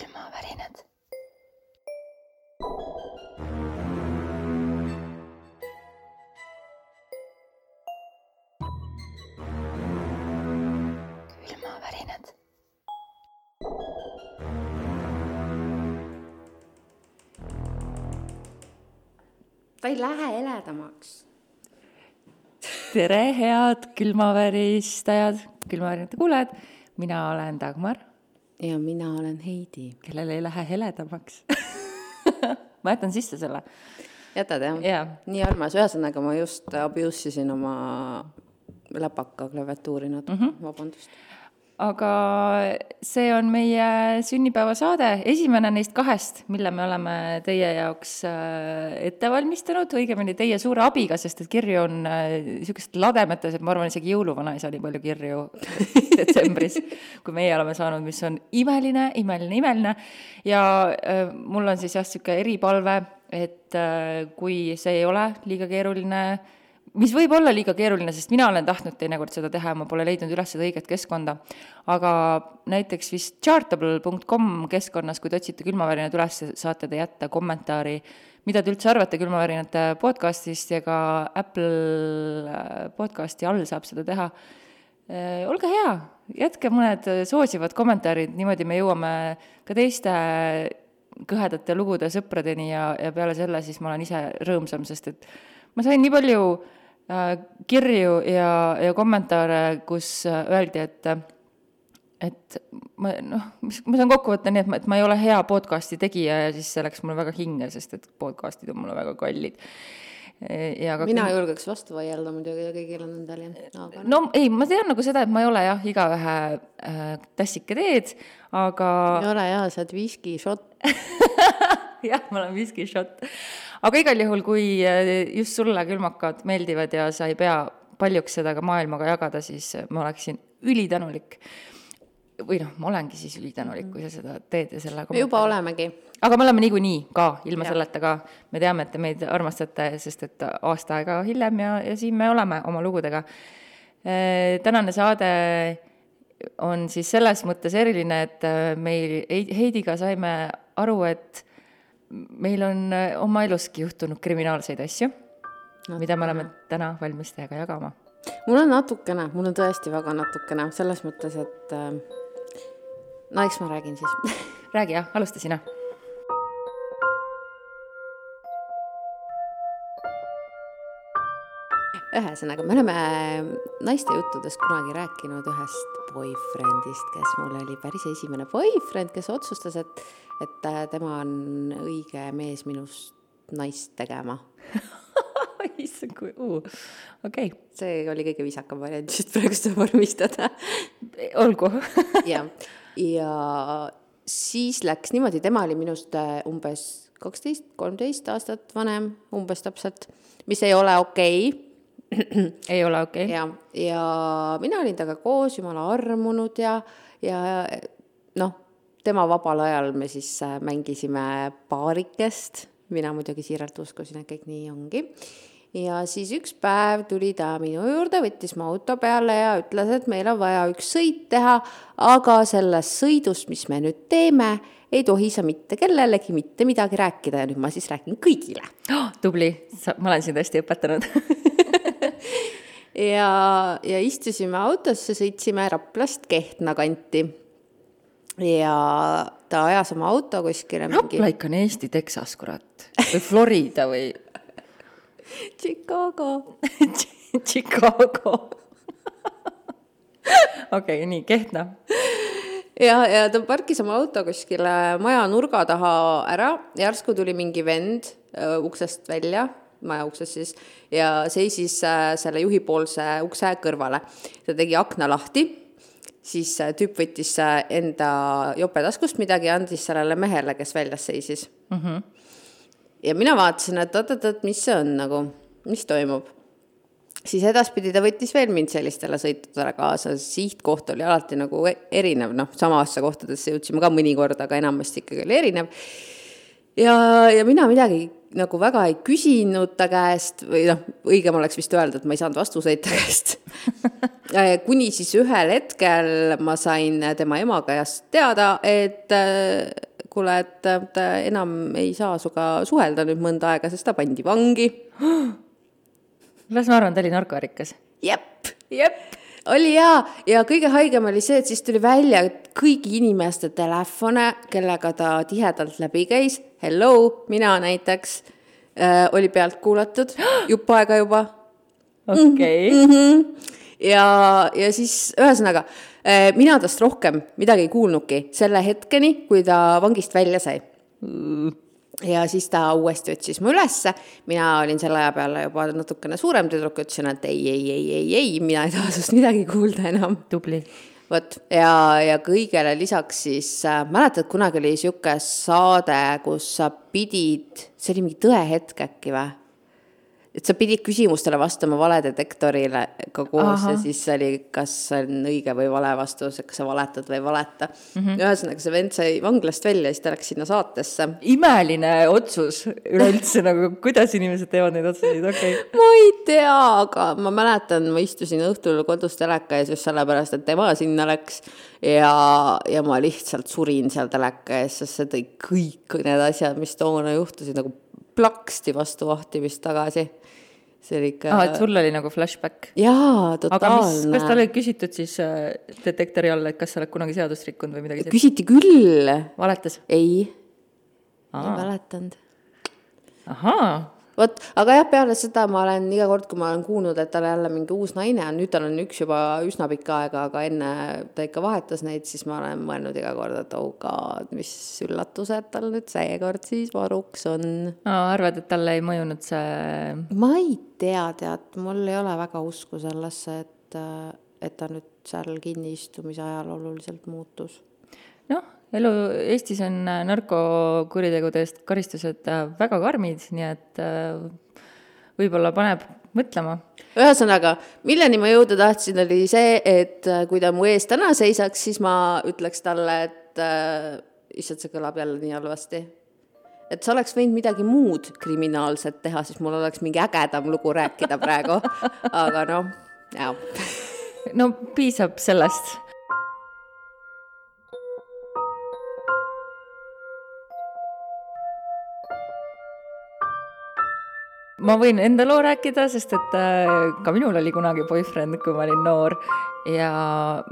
külmavärinad. külmavärinad. ta ei lähe heledamaks. tere, head külmaväristajad, külmavärinate kuulajad. mina olen Dagmar, ja mina olen Heidi. kellel ei lähe heledamaks ma jätan sisse selle. jätad jah Jaa. nii armas, ühesõnaga ma just abuse isin oma läpaka klaviatuuri natuke mm, -hmm. vabandust. Aga see on meie sünnipäevasaade, esimene neist kahest, mille me oleme teie jaoks äh, ette valmistanud, õigemini teie suure abiga, sest et kirju on niisugused lademetes, et ma arvan, isegi jõuluvana ei saa nii palju kirju detsembris, kui meie oleme saanud, mis on imeline, imeline, imeline. ja äh, mul on siis jah, niisugune eripalve, et äh, kui see ei ole liiga keeruline, mis võib olla liiga keeruline, sest mina olen tahtnud teinekord seda teha ja ma pole leidnud üles seda õiget keskkonda. aga näiteks vist chartable.com keskkonnas, kui te otsite külmavärinad üles, saate te jätta kommentaari, mida te üldse arvate külmavärinate podcastist ja ka Apple äh, podcasti all saab seda teha. olge hea, jätke mõned soosivad kommentaarid, niimoodi me jõuame ka teiste kõhedate lugude sõpradeni ja, ja peale selle siis ma olen ise rõõmsam, sest et ma sain nii palju äh, kirju ja, ja kommentaare, kus äh, öeldi, et et ma noh, mis, ma saan kokku võtta nii, et ma, et ma ei ole hea podcast'i tegija ja siis see läks mulle väga hinge, sest et podcast'id on mulle väga kallid. ja ka mina julgeks vastu vaielda muidugi ja kõigil on endal jah, aga no ei, ma tean nagu seda, et ma ei ole jah, igaühe äh, tassike teed, aga ei ole jaa, sa oled viski šott. jah, ma olen viski šott. Aga igal juhul, kui äh, just sulle külmakad meeldivad ja sa ei pea paljuks seda ka maailmaga jagada, siis ma oleksin ülitänulik. või noh, ma olengi siis ülitänulik, kui sa seda teed ja selle me juba olemegi. aga me oleme niikuinii ka, ilma Jah. selleta ka. me teame, et te meid armastate, sest et aasta aega hiljem ja, ja siin me oleme oma lugudega. tänane saade on siis selles mõttes eriline, et äh, meil Heid- Heidiga saime aru, et meil on äh, oma eluski juhtunud kriminaalseid asju, mida me oleme täna valmis teiega jagama. mul on natukene, mul on tõesti väga natukene, selles mõttes, et äh, no eks ma räägin siis räägi jah, alusta sina. Ühesõnaga, me oleme naiste juttudes kunagi rääkinud ühest boyfriendist, kes mul oli päris esimene boyfriend, kes otsustas, et, et äh, tema on õige mees minust naist tegema. issand, kui uh, okei okay. see oli kõige viisakam variant just praegu seda vormistada. olgu jah, ja siis läks niimoodi, tema oli minust äh, umbes kaksteist, kolmteist aastat vanem, umbes täpselt, mis ei ole okei okay ei ole okei okay. ja, ja mina olin temaga koos, jumala armunud ja, ja noh, tema vabal ajal me siis äh, mängisime paarikest, mina muidugi siiralt uskusin, et kõik nii ongi. ja siis üks päev tuli ta minu juurde, võttis mu auto peale ja ütles, et meil on vaja üks sõit teha, aga sellest sõidust, mis me nüüd teeme, ei tohi sa mitte kellelegi mitte midagi rääkida ja nüüd ma siis räägin kõigile oh,. tubli, ma olen sind hästi õpetanud ja, ja istusime autosse, sõitsime Raplast Kehtna kanti. ja ta ajas oma auto kuskile Rapla ikka on Eesti Texas, kurat. või Florida või Chicago. Chicago okei okay,, nii, Kehtna. ja, ja ta parkis oma auto kuskile maja nurga taha ära, järsku tuli mingi vend öö, uksest välja, maja uksest siis, ja seisis äh, selle juhipoolse ukse kõrvale. ta tegi akna lahti, siis äh, tüüp võttis äh, enda jopetaskust midagi ja andis sellele mehele, kes väljas seisis mm. -hmm. ja mina vaatasin, et oot-oot-oot, mis see on nagu, mis toimub siis edaspidi ta võttis veel mind sellistele sõitudele kaasa, sihtkoht oli alati nagu e- erinev, noh, samasse kohtadesse jõudsime ka mõnikord, aga enamasti ikkagi oli erinev. ja, ja mina midagi nagu väga ei küsinud ta käest või noh, õigem oleks vist öelda, et ma ei saanud vastuseid ta käest kuni siis ühel hetkel ma sain tema ema käest teada, et, kuule, et äh, ta enam ei saa sinuga suhelda nüüd mõnda aega, sest ta pandi vangi. las ma arvan, ta oli narkoärikas. jep, jep. oli jaa, ja kõige haigem oli see, et siis tuli välja, et kõigi inimeste telefone, kellega ta tihedalt läbi käis, hello, mina näiteks äh,, oli pealt kuulatud jupp aega juba okei, mm. -hmm. ja, ja siis ühesõnaga äh, mina tast rohkem midagi ei kuulnudki selle hetkeni, kui ta vangist välja sai. ja siis ta uuesti otsis mu ülesse, mina olin selle aja peale juba natukene suurem tüdruk, ütlesin, et ei, ei, ei, ei, ei, mina ei taha sinust midagi kuulda enam. tubli. Vot ja, ja kõigele lisaks siis äh, mäletad, kunagi oli sihuke saade, kus sa pidid, see oli mingi tõehetk äkki või? et sa pidid küsimustele vastama valedetektorile ka koos Ahah. ja siis oli, kas on õige või vale vastus, kas sa valetad või ei valeta mm. -hmm. ühesõnaga, see vend sai vanglast välja, siis ta läks sinna saatesse. imeline otsus üleüldse nagu, kuidas inimesed teevad neid otsuseid, okei okay.. ma ei tea, aga ma mäletan, ma istusin õhtul kodus teleka ees just sellepärast, et ema sinna läks ja, ja ma lihtsalt surin seal teleka ees, sest see tõi kõik need asjad, mis toona juhtusid nagu plaksti vastu vahtimist tagasi. see oli ikka aa, et sul oli nagu flashback. jaa, aga mis, kas talle totaalne. ei küsitud siis äh, detektori all, et kas sa oled kunagi seadust rikkunud või midagi sellist? küsiti küll, valetas? ei, ei mäletanud ahaa, vot, aga jah, peale seda ma olen iga kord, kui ma olen kuulnud, et tal jälle mingi uus naine on, nüüd tal on üks juba üsna pikka aega, aga enne ta ikka vahetas neid, siis ma olen mõelnud iga kord, et oh god, mis üllatused tal nüüd seekord siis varuks on. arvad, et talle ei mõjunud see ma ei tea, tead, mul ei ole väga usku sellesse, et, et ta nüüd seal kinniistumise ajal oluliselt muutus. noh, elu Eestis on äh, narkokuritegude eest karistused äh, väga karmid, nii et äh, võib-olla paneb mõtlema. ühesõnaga, milleni ma jõuda tahtsin, oli see, et kui ta mu ees täna seisaks, siis ma ütleks talle, et äh, issand, see kõlab jälle nii halvasti. et sa oleks võinud midagi muud kriminaalset teha, siis mul oleks mingi ägedam lugu rääkida praegu. aga noh, jaa. no piisab sellest. Ma võin enda loo rääkida, sest et äh, ka minul oli kunagi boyfriend, kui ma olin noor ja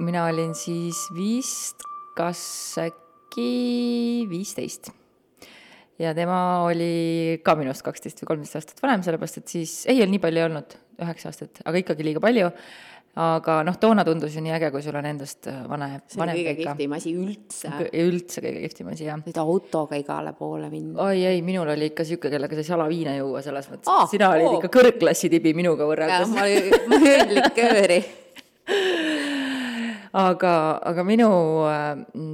mina olin siis vist kas äkki viisteist ja tema oli ka minust kaksteist või kolmteist aastat vanem, sellepärast et siis, ei, nii palju ei olnud, üheksa aastat, aga ikkagi liiga palju. Aga noh, toona tundus ju nii äge, kui sul on endast vanem, see on vanem kõige kihvtim asi üldse. üldse kõige kihvtim asi, jah. nüüd autoga igale poole minna. oi ei, minul oli ikka niisugune, kellega sai salaviina juua, selles mõttes ah,, sina olid ikka kõrgklassi tibi minuga võrreldes. ma olin, ma jõin likööri. aga, aga minu äh,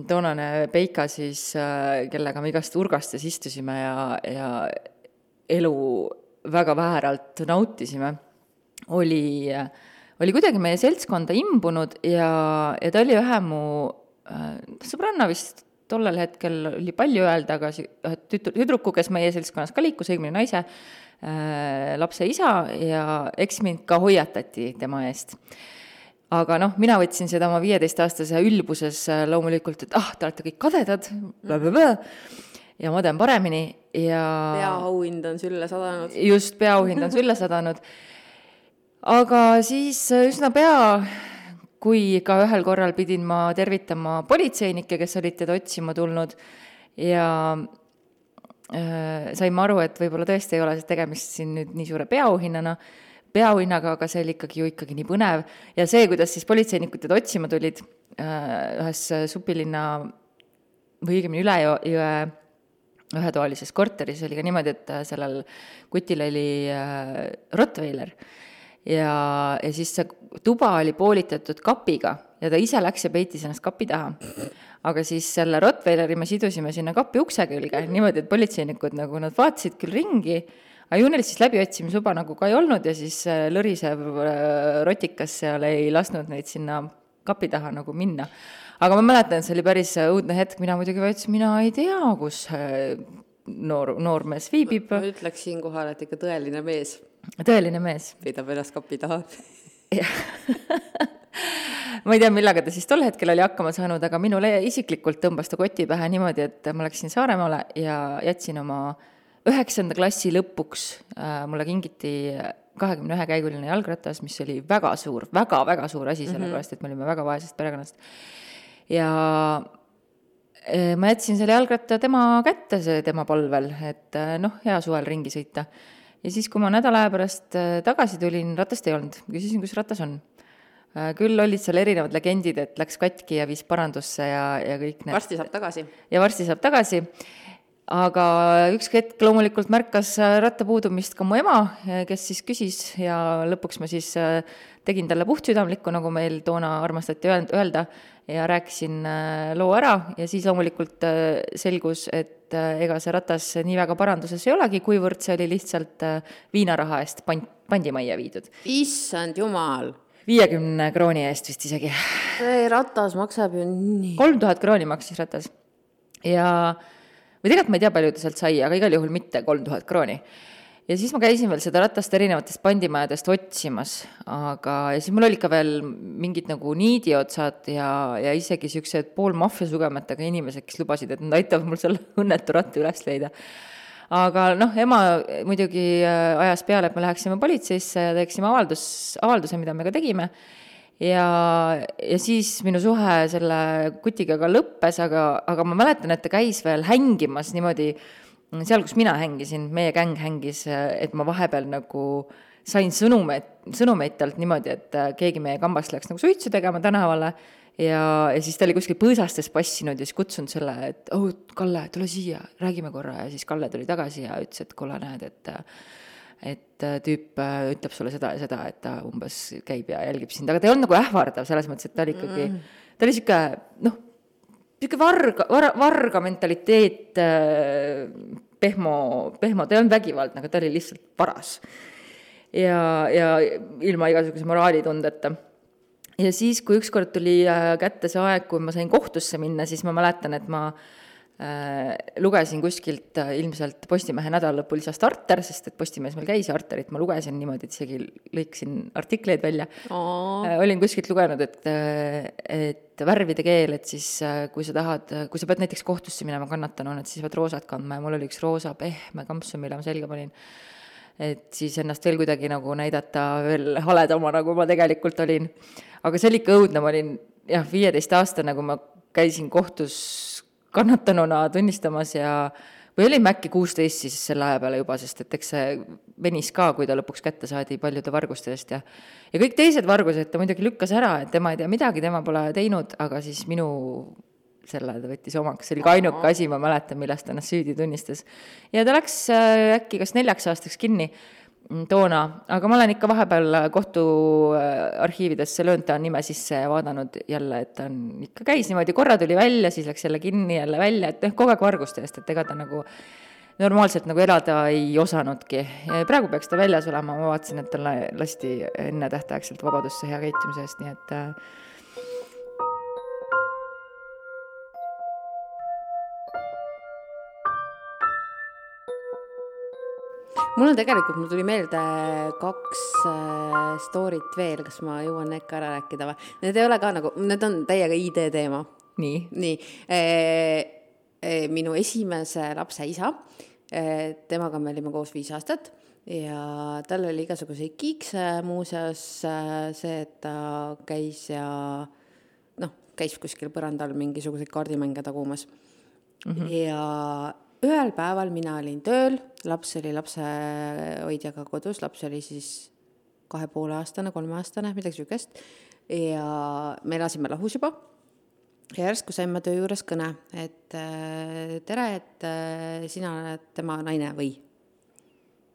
toonane Peika siis äh,, kellega me igast urgastes istusime ja, ja elu väga vääralt nautisime, oli, oli kuidagi meie seltskonda imbunud ja, ja ta oli ühe mu äh, sõbranna vist tollel hetkel oli palju öelda, aga ühe tüt-, tüdruku, kes meie seltskonnas ka liikus, õigemini naise äh, lapse isa ja eks mind ka hoiatati tema eest aga noh, mina võtsin seda oma viieteistaastase ülbuses äh, loomulikult, et ah, te olete kõik kadedad, ja ma teen paremini ja peaauhind on sülle sadanud. just peaauhind on sülle sadanud. Aga siis äh, üsna pea, kui ka ühel korral pidin ma tervitama politseinikke, kes olid teda otsima tulnud ja äh, sain ma aru, et võib-olla tõesti ei ole tegemist siin nüüd nii suure peaauhinnana, peaauhinnaga, aga see oli ikkagi ju ikkagi nii põnev. Ja see, kuidas siis politseinikud teda otsima tulid äh, ühes supilinna või õigemini üle jõe, jõe ühetoalises korteris oli ka niimoodi, et äh, sellel kutil oli äh, Rottweiler ja, ja siis see tuba oli poolitatud kapiga ja ta ise läks ja peitis ennast kapi taha. aga siis selle Rottweileri me sidusime sinna kapi ukse külge niimoodi, et politseinikud nagu nad vaatasid küll ringi, aga ju neil siis läbiotsimistuba nagu ka ei olnud ja siis äh, lõrisev äh, rotikas seal ei lasknud neid sinna kapi taha nagu minna. aga ma mäletan, see oli päris äh, õudne hetk, mina muidugi vaatasin, mina ei tea, kus noor, noormees viibib, ma ütleks siinkohal, et ikka tõeline mees tõeline mees. peidab ennast kapi taha. ma ei tea, millega ta siis tol hetkel oli hakkama saanud, aga minule isiklikult tõmbas ta koti pähe niimoodi, et ma läksin Saaremaale ja jätsin oma üheksanda klassi lõpuks äh,, mulle kingiti kahekümne ühe käiguline jalgratas, mis oli väga suur väga,, väga-väga suur asi, sellepärast et me olime väga vaesest perekonnast. ja ma jätsin selle jalgratta tema kätte, see tema palvel, et äh, noh, hea suvel ringi sõita. ja siis, kui ma nädala aja pärast äh, tagasi tulin, ratast ei olnud, küsisin, kus ratas on Äh, küll olid seal erinevad legendid, et läks katki ja viis parandusse ja, ja kõik need. varsti saab tagasi. ja varsti saab tagasi. aga üks hetk loomulikult märkas äh, ratta puudumist ka mu ema, äh, kes siis küsis ja lõpuks ma siis tegin talle puhtsüdamlikku, nagu meil toona armastati öelda, ja rääkisin loo ära ja siis loomulikult selgus, et ega see ratas nii väga paranduses ei olegi, kuivõrd see oli lihtsalt viinaraha eest pant, pandimajja viidud. issand jumal viiekümne krooni eest vist isegi. see ratas maksab ju nii. kolm tuhat krooni maksis ratas. ja, või tegelikult ma ei tea, palju ta sealt sai, aga igal juhul mitte kolm tuhat krooni. Ja siis ma käisin veel seda ratast erinevatest pandimajadest otsimas, aga, ja siis mul olid ka veel mingid nagu niidiotsad ja, ja isegi niisugused poolmaffiasugemetega inimesed, kes lubasid, et nad aitavad mul selle õnnetu ratta üles leida aga noh, ema muidugi äh, ajas peale, et me läheksime politseisse ja teeksime avaldus, avalduse, mida me ka tegime. ja, ja siis minu suhe selle kutiga ka lõppes, aga, aga ma mäletan, et ta käis veel hängimas niimoodi seal, kus mina hängisin, meie gäng hängis, et ma vahepeal nagu sain sõnumeid, sõnumeid talt niimoodi, et äh, keegi meie kambast läks nagu suitsu tegema tänavale ja, ja siis ta oli kuskil põõsastes passinud ja siis kutsunud selle, et oh, Kalle, tule siia, räägime korra ja siis Kalle tuli tagasi ja ütles, et kuule, näed, et et tüüp äh, ütleb sulle seda ja seda, et ta umbes käib ja jälgib sind, aga ta ei olnud nagu ähvardav selles mõttes, et ta oli ikkagi mm., ta oli sihuke noh, sihuke varga, var-, varga mentaliteet, äh, pehmo, pehmo, ta ei olnud vägivaldne, aga ta oli lihtsalt paras. ja, ja ilma igasuguse moraalitundeta ja siis, kui ükskord tuli äh, kätte see aeg, kui ma sain kohtusse minna, siis ma mäletan, et ma äh, lugesin kuskilt äh, ilmselt Postimehe nädalalõpul isa Starter, sest et Postimehes meil käis ja Arterit ma lugesin niimoodi, et isegi lõikasin artikleid välja. Äh, olin kuskilt lugenud, et, äh, et värvide keel, et siis äh, kui sa tahad, kui sa pead näiteks kohtusse minema kannatanuna, et siis pead roosat kandma ja mul oli üks roosa pehme kampsun, mille ma selga panin et siis ennast veel kuidagi nagu näidata veel haledama, nagu ma tegelikult olin. aga see oli ikka õudne, ma olin jah, viieteistaastane, kui ma käisin kohtus kannatanuna tunnistamas ja või olime äkki kuusteist siis selle aja peale juba, sest et eks see venis ka, kui ta lõpuks kätte saadi paljude varguste eest ja ja kõik teised vargused ta muidugi lükkas ära, et tema ei tea midagi, tema pole teinud, aga siis minu selle ta võttis omaks, see oli ka ainuke asi, ma mäletan, millest ta ennast süüdi tunnistas. ja ta läks äh, äkki kas neljaks aastaks kinni toona, aga ma olen ikka vahepeal kohtuarhiividesse löönud ta nime sisse ja vaadanud jälle, et ta on, ikka käis niimoodi, korra tuli välja, siis läks jälle kinni, jälle välja, et noh, kogu aeg varguste eest, et ega ta nagu normaalselt nagu elada ei osanudki. praegu peaks ta väljas olema, ma vaatasin, et talle lasti ennetähtaegselt vabadusse hea käitumise eest, nii et äh, mul on tegelikult, mul tuli meelde kaks äh, story't veel, kas ma jõuan need ka ära rääkida või? Need ei ole ka nagu, need on täiega ID-teema. nii? nii e,. E, minu esimese lapse isa e,, temaga me olime koos viis aastat ja tal oli igasuguseid kiikse muuseas, see, et ta käis ja noh, käis kuskil põranda all mingisuguseid kaardimänge tagumas mm. -hmm. ja ühel päeval mina olin tööl, laps oli lapsehoidjaga kodus, laps oli siis kahe poole aastane, kolmeaastane, midagi niisugust, ja me elasime lahus juba ja järsku sain ma töö juures kõne, et äh, tere, et äh, sina oled tema naine või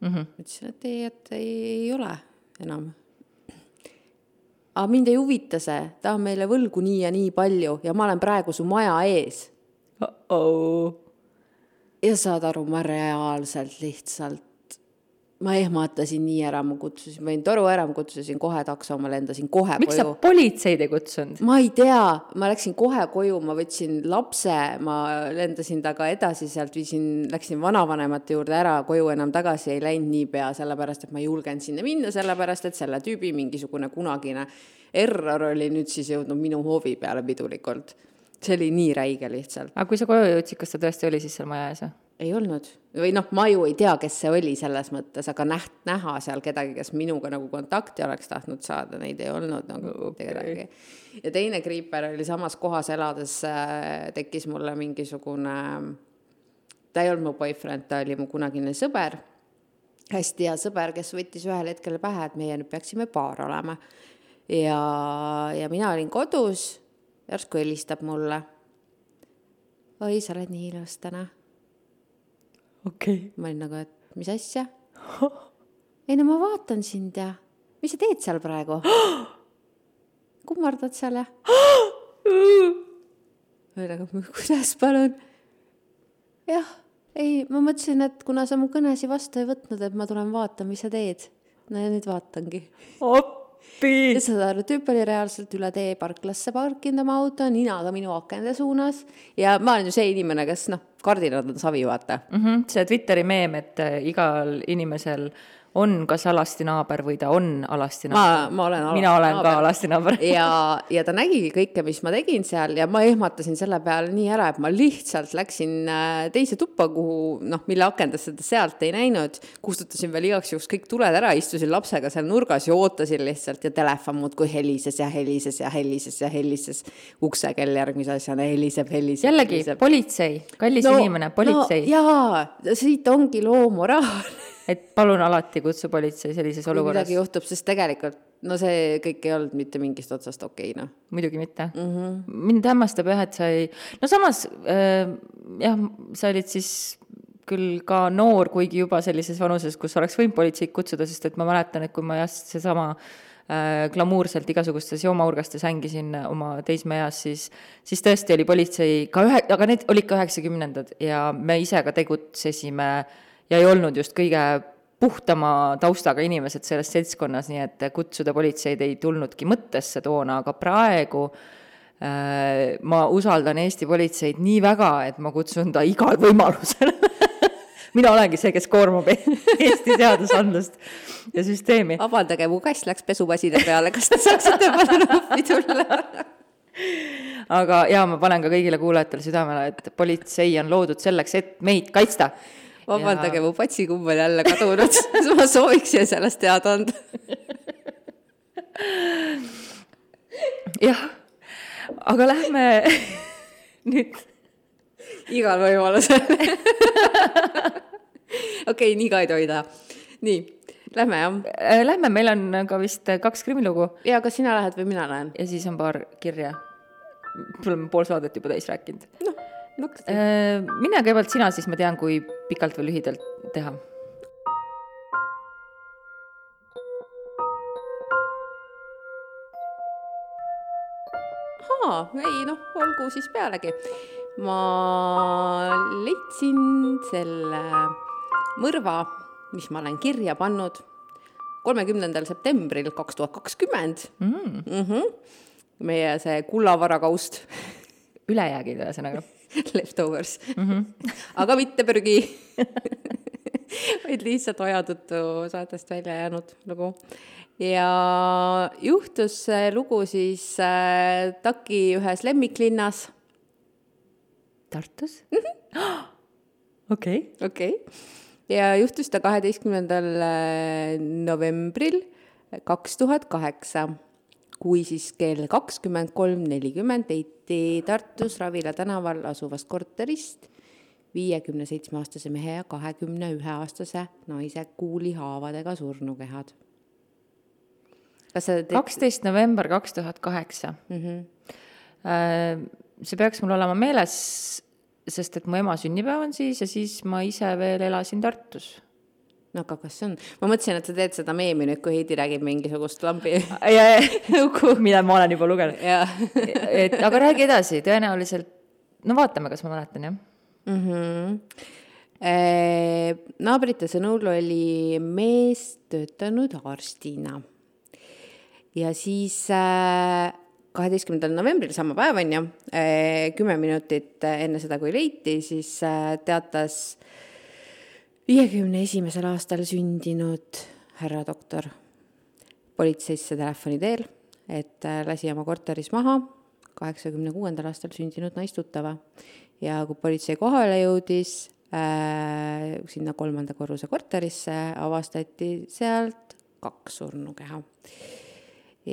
mm? -hmm. ütlesin, et ei, et ei, ei ole enam. aga mind ei huvita see, ta on meile võlgu nii ja nii palju ja ma olen praegu su maja ees uh. Ja saad aru, ma reaalselt lihtsalt ma ehmatasin nii ära, ma kutsusin, panin toru ära, ma kutsusin kohe takso, ma lendasin kohe miks sa koju. politseid ei kutsunud? ma ei tea, ma läksin kohe koju, ma võtsin lapse, ma lendasin temaga edasi sealt, viisin, läksin vanavanemate juurde ära, koju enam tagasi ei läinud niipea, sellepärast et ma ei julgenud sinna minna, sellepärast et selle tüübi mingisugune kunagine error oli nüüd siis jõudnud minu hoovi peale pidulikult. See oli nii räige lihtsalt. aga kui sa koju jõudsid, kas ta tõesti oli siis seal maja ees või? ei olnud või noh, ma ju ei tea, kes see oli selles mõttes, aga näht-, näha seal kedagi, kes minuga nagu kontakti oleks tahtnud saada, neid ei olnud nagu mitte kedagi. ja teine kriiper oli samas kohas elades äh,, tekkis mulle mingisugune, ta ei olnud mu boyfriend, ta oli mu kunagine sõber, hästi hea sõber, kes võttis ühel hetkel pähe, et meie nüüd peaksime paar olema. ja, ja mina olin kodus, järsku helistab mulle. oi, sa oled nii ilus täna okei okay.. ma olin nagu, et mis asja? ei no ma vaatan sind ja mis sa teed seal praegu? kummardad seal ja? ma olin nagu, kuidas palun? jah, ei, ma mõtlesin, et kuna sa mu kõnesid vastu ei võtnud, et ma tulen vaatan, mis sa teed. no ja nüüd vaatangi. Ja saad aru, tüüp oli reaalselt üle tee parklasse parkinud oma auto, ninaga minu akende suunas ja ma olen ju see inimene, kes noh, kardinad on savi, vaata mm. -hmm. see Twitteri meem, et äh, igal inimesel on kas alasti naaber või ta on alasti ma naaber., ma olen mina olen ka alasti naaber. ja, ja ta nägigi kõike, mis ma tegin seal ja ma ehmatasin selle peale nii ära, et ma lihtsalt läksin äh, teise tuppa, kuhu noh, mille akendesse ta sealt ei näinud, kustutasin veel igaks juhuks kõik tuled ära, istusin lapsega seal nurgas ja ootasin lihtsalt ja telefon muudkui helises ja helises ja helises ja helises. uksekell järgmise asjana heliseb, heliseb. jällegi, politsei, kallis no, inimene, politsei no,, jaa, siit ongi loo moraal. et palun alati kutsu politsei sellises olukorras midagi. juhtub, sest tegelikult no see kõik ei olnud mitte mingist otsast okei, noh. muidugi mitte mm. -hmm. mind hämmastab jah, et sa ei, no samas äh, jah, sa olid siis küll ka noor, kuigi juba sellises vanuses, kus oleks võinud politseid kutsuda, sest et ma mäletan, et kui ma jah, seesama äh, glamuurselt igasugustes joomaurgastes hängisin oma teismeeas, siis siis tõesti oli politsei ka ühe, aga need olid ka üheksakümnendad ja me ise ka tegutsesime ja ei olnud just kõige puhtama taustaga inimesed selles seltskonnas, nii et kutsuda politseid ei tulnudki mõttesse toona, aga praegu äh, ma usaldan Eesti politseid nii väga, et ma kutsun ta igal võimalusel mina olengi see, kes koormab Eesti seadusandlust ja süsteemi. vabandage, mu kass läks pesumasina peale, kas te saaksite palun appi tulla? aga jaa, ma panen ka kõigile kuulajatele südamele, et politsei on loodud selleks, et meid kaitsta. vabandage, mu patsikumm on jälle kadunud, ma sooviksin sellest teada anda. jah, aga lähme nüüd igal võimalusel. okei, nii ka ei tohi teha. nii, lähme jah. Äh, Lähme, meil on ka vist kaks krimilugu ja kas sina lähed või mina lähen? ja siis on paar kirja. me oleme pool saadet juba täis rääkinud. noh. Mine kõigepealt sina, siis ma tean, kui pikalt või lühidalt teha. aa, ei noh, olgu siis pealegi. ma leidsin selle mõrva, mis ma olen kirja pannud kolmekümnendal septembril kaks tuhat kakskümmend. Mhm. meie see kullavarakaust ülejäägid ühesõnaga. leftovers mm, -hmm. aga mitte prügi vaid lihtsalt aja tõttu saatest välja jäänud lugu. ja juhtus see lugu siis äh, TAK-i ühes lemmiklinnas, Tartus? okei. okei okay., ja juhtus ta kaheteistkümnendal novembril kaks tuhat kaheksa, kui siis kell kakskümmend kolm nelikümmend leiti Tartus Ravila tänaval asuvast korterist viiekümne seitsme aastase mehe ja kahekümne ühe aastase naise kuulihaavadega surnukehad. kas sa tead, kaksteist november kaks tuhat kaheksa. see peaks mul olema meeles, sest et mu ema sünnipäev on siis ja siis ma ise veel elasin Tartus. No aga kas see on, ma mõtlesin, et sa teed seda meemi nüüd, kui Heidi räägib mingisugust lambi mida ma olen juba lugenud. et aga räägi edasi, tõenäoliselt, no vaatame, kas ma mäletan, jah. mm. -hmm. naabrite sõnul oli mees töötanud arstina. ja siis kaheteistkümnendal novembril, sama päev on ju, kümme minutit enne seda, kui leiti, siis teatas viiekümne esimesel aastal sündinud härra doktor politseisse telefoni teel, et lasi oma korteris maha. kaheksakümne kuuendal aastal sündinud naistuttava ja kui politsei kohale jõudis äh, sinna kolmanda korruse korterisse, avastati sealt kaks surnukeha.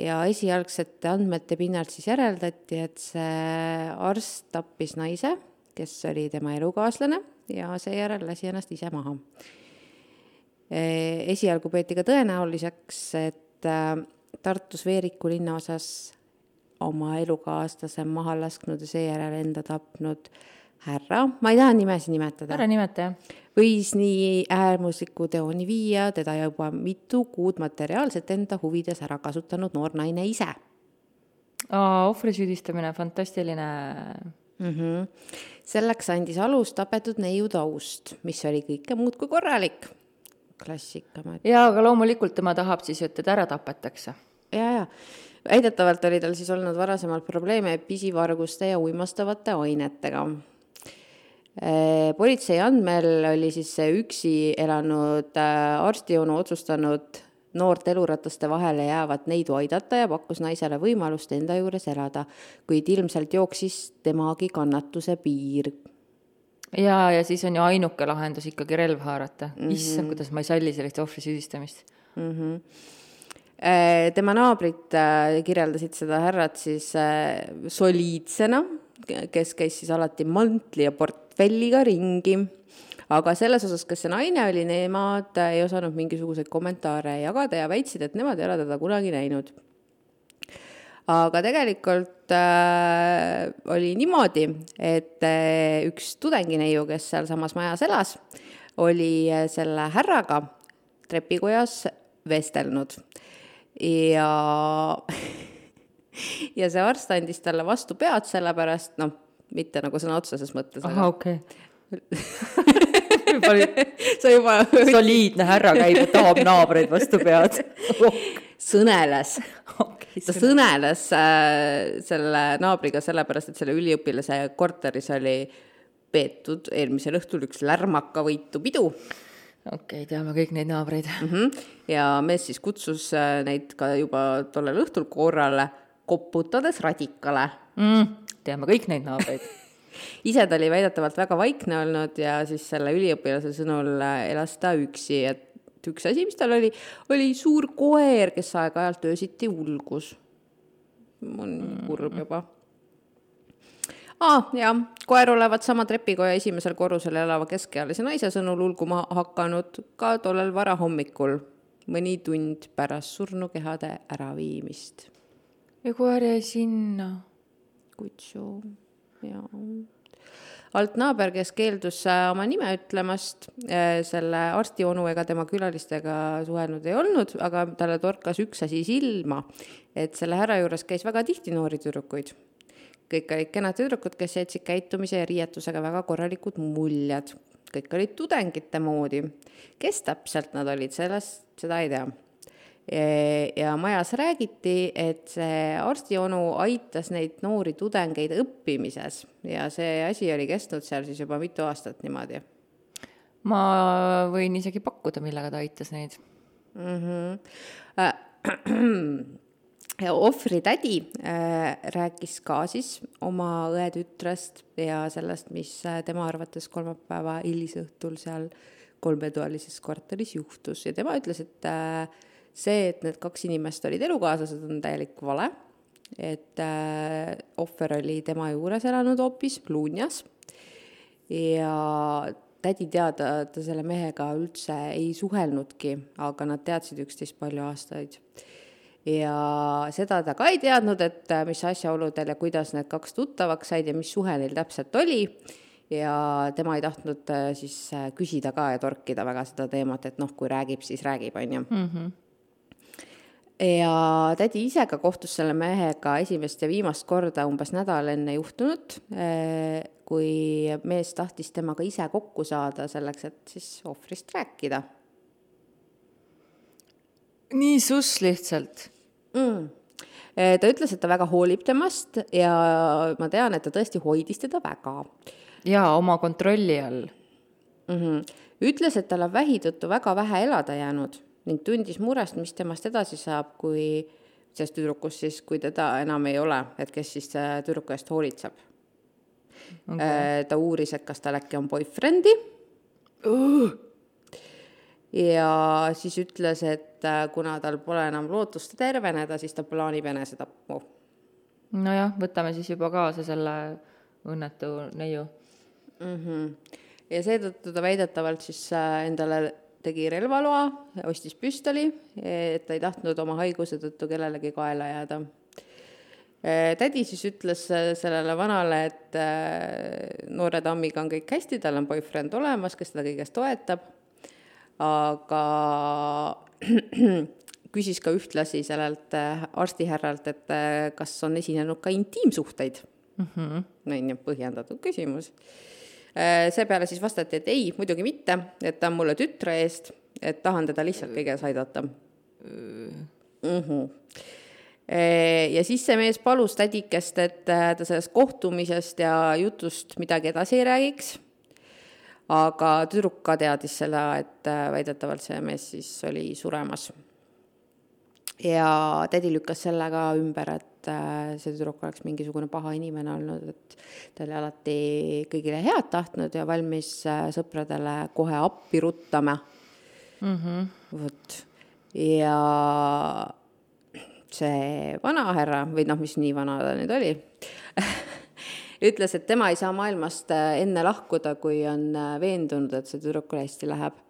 ja esialgsete andmete pinnalt siis järeldati, et see arst tappis naise, kes oli tema elukaaslane ja seejärel lasi ennast ise maha. Äh, esialgu peeti ka tõenäoliseks, et äh, Tartus Veeriku linnaosas oma elukaaslase maha lasknud ja seejärel enda tapnud härra, ma ei taha nimesid nimetada. ära nimeta, jah. võis nii äärmusliku teoni viia teda juba mitu kuud materiaalselt enda huvides ära kasutanud noor naine ise. ohvri süüdistamine, fantastiline mm. -hmm. selleks andis alus tapetud neiu taust, mis oli kõike muud kui korralik. klassika. jaa, aga loomulikult tema tahab siis, et teda ära tapetakse. ja, ja väidetavalt oli tal siis olnud varasemalt probleeme pisivarguste ja uimastavate ainetega Äh, politsei andmel oli siis see üksi elanud äh, arstionu otsustanud noort elurataste vahele jäävat neidu aidata ja pakkus naisele võimalust enda juures elada, kuid ilmselt jooksis temagi kannatuse piir. ja, ja siis on ju ainuke lahendus ikkagi relv haarata mm. -hmm. issand, kuidas ma ei salli sellist ohvri süüdistamist mm. -hmm tema naabrid kirjeldasid seda härrat siis soliidsena, kes käis siis alati mantli ja port-, portfelliga ringi. Aga selles osas, kes see naine oli, nemad ei osanud mingisuguseid kommentaare jagada ja väitsid, et nemad ei ole teda kunagi näinud. aga tegelikult äh, oli niimoodi, et äh, üks tudengineiu, kes sealsamas majas elas, oli äh, selle härraga trepikojas vestelnud ja ja see arst andis talle vastu pead, sellepärast noh mitte nagu sõna otseses mõttes. ahah, okei sa juba. soliidne härra käib ja tahab naabreid vastu pead sõneles okay,. ta sõneles äh, selle naabriga sellepärast, et selle üliõpilase korteris oli peetud eelmisel õhtul üks lärmakavõitu pidu okei okay,, teame kõik neid naabreid mm. -hmm. ja mees siis kutsus äh, neid ka juba tollel õhtul korrale, koputades radikale mm teame kõik neid naabreid ise ta oli väidetavalt väga vaikne olnud ja siis selle üliõpilase sõnul äh, elas ta üksi, et üks asi, mis tal oli, oli suur koer, kes aeg-ajalt öösiti ulgus. on kurb mm. juba ah,, jah, koer olevat sama trepikoja esimesel korrusel elava keskealise naise sõnul ulguma hakanud ka tollel varahommikul, mõni tund pärast surnukehade äraviimist. ja koer jäi sinna kutsu ja alt naaber, kes keeldus äh, oma nime ütlemast, äh, selle arsti onu ega tema külalistega suhelnud ei olnud, aga talle torkas üks asi silma, et selle härra juures käis väga tihti noori tüdrukuid. kõik olid kenad tüdrukud, kes jätsid käitumise ja riietusega väga korralikud muljed. kõik olid tudengite moodi. kes täpselt nad olid, sellest, seda ei tea ja majas räägiti, et see arstionu aitas neid noori tudengeid õppimises ja see asi oli kestnud seal siis juba mitu aastat niimoodi. ma võin isegi pakkuda, millega ta aitas neid mm. -hmm. Ohvri tädi äh, rääkis ka siis oma õetütrest ja sellest, mis äh, tema arvates kolmapäeva hilisõhtul seal kolmetoalises korteris juhtus ja tema ütles, et äh, see, et need kaks inimest olid elukaaslased, on täielik vale. et äh, ohver oli tema juures elanud hoopis Luunjas ja tädi teada ta selle mehega üldse ei suhelnudki, aga nad teadsid üksteist palju aastaid. ja seda ta ka ei teadnud, et äh, mis asjaoludel ja kuidas need kaks tuttavaks said ja mis suhe neil täpselt oli ja tema ei tahtnud äh, siis äh, küsida ka ja torkida väga seda teemat, et noh, kui räägib, siis räägib, on ju mhm ja tädi ise ka kohtus selle mehega esimest ja viimast korda umbes nädal enne juhtunut, kui mees tahtis temaga ise kokku saada selleks, et siis ohvrist rääkida nii suss lihtsalt mm.? ta ütles, et ta väga hoolib temast ja ma tean, et ta tõesti hoidis teda väga. jaa, oma kontrolli all mm. -hmm. ütles, et tal on vähi tõttu väga vähe elada jäänud ning tundis murest, mis temast edasi saab, kui sellest tüdrukust siis, kui teda enam ei ole, et kes siis tüdruku eest hoolitseb okay.. ta uuris, et kas tal äkki on boyfriend'i uh ja siis ütles, et äh, kuna tal pole enam lootust terveneda, siis ta plaanib enesetappu. nojah, võtame siis juba kaasa selle õnnetu neiu mm. -hmm. ja seetõttu ta väidetavalt siis äh, endale tegi relvaloa, ostis püstoli, et ta ei tahtnud oma haiguse tõttu kellelegi kaela jääda. Äh, tädi siis ütles sellele vanale, et noore tammiga on kõik hästi, tal on boyfriend olemas, kes teda kõiges toetab aga küsis ka ühtlasi sellelt äh, arstihärralt, et kas on esinenud ka intiimsuhteid mm. -hmm. on ju, põhjendatud küsimus. Äh, seepeale siis vastati, et ei, muidugi mitte, et ta on mulle tütre eest, et tahan teda lihtsalt kõiges aidata mm. -hmm ja siis see mees palus tädikest, et ta sellest kohtumisest ja jutust midagi edasi ei räägiks aga tüdruk ka teadis seda, et äh, väidetavalt see mees siis oli suremas. ja tädi lükkas selle ka ümber, et äh, see tüdruk oleks mingisugune paha inimene olnud, et ta oli alati kõigile head tahtnud ja valmis äh, sõpradele kohe appi ruttama mm. -hmm. vot, ja see vanahärra või noh, mis nii vana ta nüüd oli ütles, et tema ei saa maailmast äh, enne lahkuda, kui on veendunud, et see tüdrukul hästi läheb.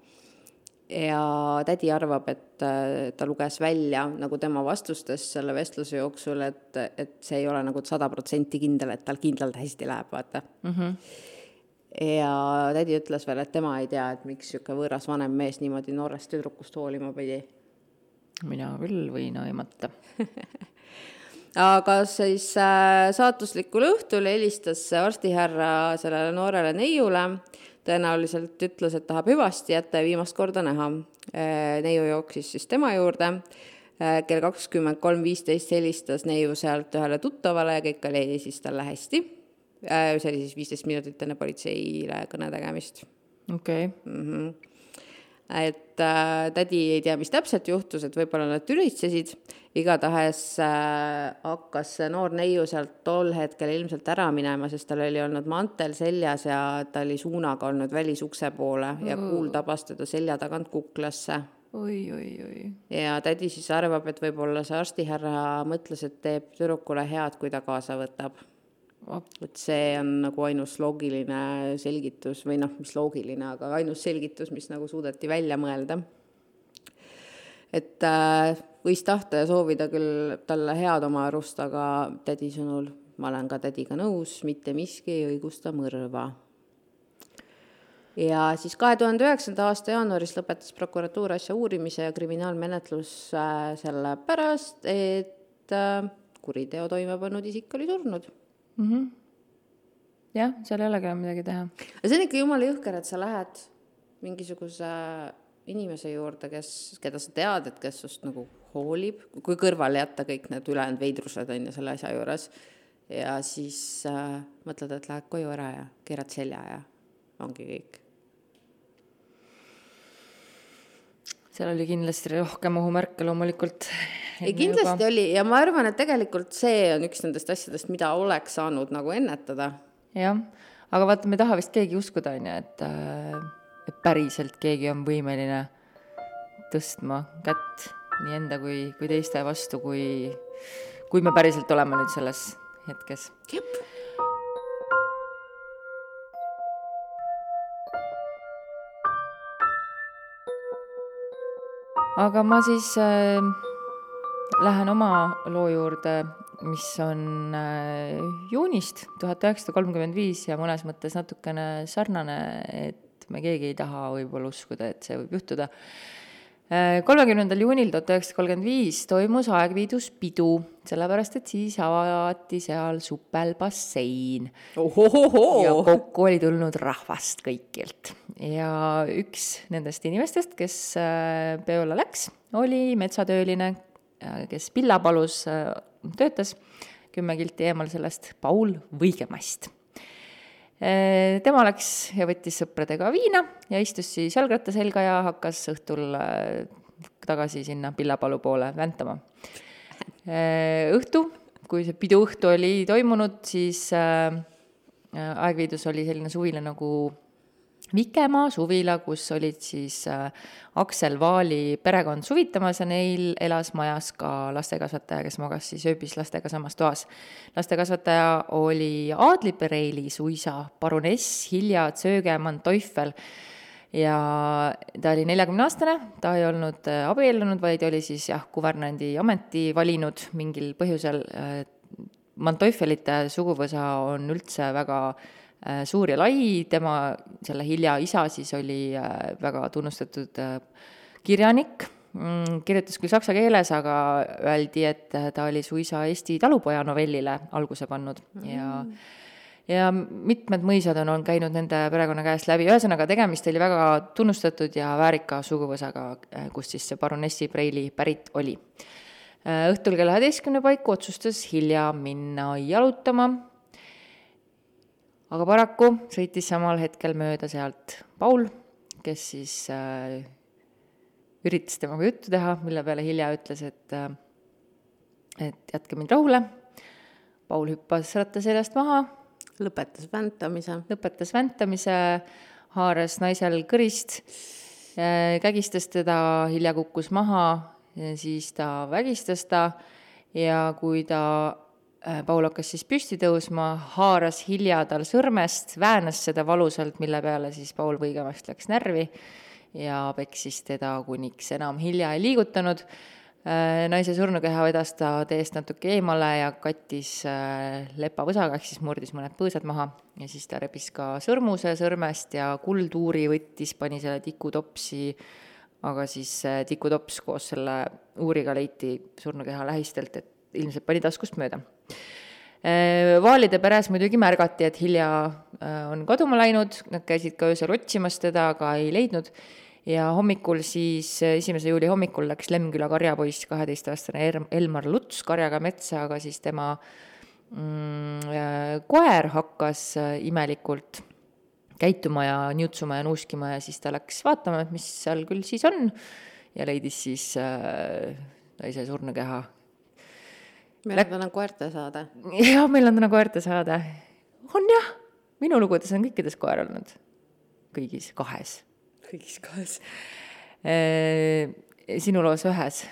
Ja tädi arvab, et äh, ta luges välja nagu tema vastustest selle vestluse jooksul, et, et see ei ole nagu sada protsenti kindel, et tal kindlalt hästi läheb, vaata mm. -hmm ja tädi ütles veel, et tema ei tea, et miks niisugune võõras vanem mees niimoodi noorest tüdrukust hoolima pidi. mina küll võin aimata aga siis äh, saatuslikul õhtul helistas arstihärra sellele noorele neiule, tõenäoliselt ütles, et tahab hüvasti jätta ja viimast korda näha. Äh, neiu jooksis siis tema juurde, äh, kell kakskümmend kolm viisteist helistas neiu sealt ühele tuttavale ja kõik oli siis talle hästi. see oli siis viisteist minutit enne politseile kõne tegemist. okei okay. mm. -hmm et äh, tädi ei tea, mis täpselt juhtus, et võib-olla nad tülitsesid, igatahes äh, hakkas see noor neiu sealt tol hetkel ilmselt ära minema, sest tal oli olnud mantel seljas ja ta oli suunaga olnud välisukse poole ja kuul tabas teda selja tagant kuklasse. Oi, oi, oi. ja tädi siis arvab, et võib-olla see arstihärra mõtles, et teeb tüdrukule head, kui ta kaasa võtab vot see on nagu ainus loogiline selgitus või noh, mis loogiline, aga ainus selgitus, mis nagu suudeti välja mõelda. et äh, võis tahta ja soovida küll talle head oma arust, aga tädi sõnul, ma olen ka tädiga nõus, mitte miski ei õigusta mõrva. ja siis kahe tuhande üheksanda aasta jaanuaris lõpetas prokuratuur asja uurimise ja kriminaalmenetlus äh, sellepärast, et äh, kuriteo toime pannud isik oli surnud mm. -hmm. jah, seal ei olegi enam midagi teha. aga see on ikka jumala jõhker, et sa lähed mingisuguse inimese juurde, kes, keda sa tead, et kes sinust nagu hoolib, kui kõrvale jätta kõik need ülejäänud veidrused on ju selle asja juures. ja siis äh, mõtled, et lähed koju ära ja keerad selja ja ongi kõik seal oli kindlasti rohkem ohumärke loomulikult. ei, kindlasti juba. oli ja ma arvan, et tegelikult see on üks nendest asjadest, mida oleks saanud nagu ennetada. jah, aga vaata, me ei taha vist keegi uskuda, on ju, et, äh, et päriselt keegi on võimeline tõstma kätt nii enda kui, kui teiste vastu, kui, kui me päriselt oleme nüüd selles hetkes. jep aga ma siis äh, lähen oma loo juurde, mis on äh, juunist tuhat üheksasada kolmkümmend viis ja mõnes mõttes natukene sarnane, et me keegi ei taha võib-olla uskuda, et see võib juhtuda kolmekümnendal juunil tuhat üheksasada kolmkümmend viis toimus Aegviidus pidu, sellepärast et siis avati seal supelbassein. ja kokku oli tulnud rahvast kõikilt. ja üks nendest inimestest, kes äh, peole läks, oli metsatööline, äh, kes Pillapalus äh, töötas, kümme kilti eemal sellest, Paul Võigemast Äh, tema läks ja võttis sõpradega viina ja istus siis jalgratta selga ja hakkas õhtul äh, tagasi sinna Pillapalu poole väntama. Äh, õhtu, kui see piduõhtu oli toimunud, siis Aegviidus oli selline suvila nagu Vikemaa suvila, kus olid siis äh, Aksel Vaali perekond suvitamas ja neil elas majas ka lastekasvataja, kes magas siis ööbis lastega samas toas. lastekasvataja oli Aadli Pereili suisa paruness Hilja Zöge-Manteufel ja ta oli neljakümneaastane, ta ei olnud äh, abiellunud, vaid oli siis jah, kuvernandi ameti valinud mingil põhjusel. Äh, Manteufelite suguvõsa on üldse väga Äh, suur ja lai, tema, selle Hilja isa siis oli äh, väga tunnustatud äh, kirjanik, mm, kirjutas küll saksa keeles, aga öeldi, et ta oli suisa Eesti talupoja novellile alguse pannud. Ja mm. ja mitmed mõisad on, on käinud nende perekonna käest läbi, ühesõnaga tegemist oli väga tunnustatud ja väärika suguvõsaga, kust siis see baronessi Preili pärit oli. õhtul kella üheteistkümne paiku otsustas Hilja minna jalutama aga paraku sõitis samal hetkel mööda sealt Paul, kes siis äh, üritas temaga juttu teha, mille peale Hilja ütles, et äh, et jätke mind rahule. Paul hüppas ratta seljast maha. lõpetas väntamise. lõpetas väntamise, haaras naisel kõrist äh,, kägistas teda, Hilja kukkus maha, siis ta vägistas ta ja kui ta Paul hakkas siis püsti tõusma, haaras Hilja tal sõrmest, väänas seda valusalt, mille peale siis Paul Võigemast läks närvi ja peksis teda, kuniks enam Hilja ei liigutanud. Äh, naise surnukeha vedas ta teest natuke eemale ja kattis äh, lepavõsaga, ehk siis murdis mõned põõsad maha ja siis ta rebis ka sõrmuse sõrmest ja kulduuri võttis, pani selle tikutopsi, aga siis tikutops koos selle uuriga leiti surnukeha lähistelt, et ilmselt pani taskust mööda. Äh, Vaalide peres muidugi märgati, et Hilja äh, on kaduma läinud, nad käisid ka öösel otsimas teda, aga ei leidnud. ja hommikul siis, esimese juuli hommikul läks Lemküla karjapoiss, kaheteistaastane Elmar Luts karjaga metsa, aga siis tema mm, äh, koer hakkas imelikult käituma ja niutsuma ja nuuskima ja siis ta läks vaatama, et mis seal küll siis on ja leidis siis äh, naise surnukeha meil on täna koerte saade. jah, meil on täna koerte saade. on jah, minu lugudes on kõikides koer olnud. kõigis kahes. kõigis kahes e,. sinu loos ühes.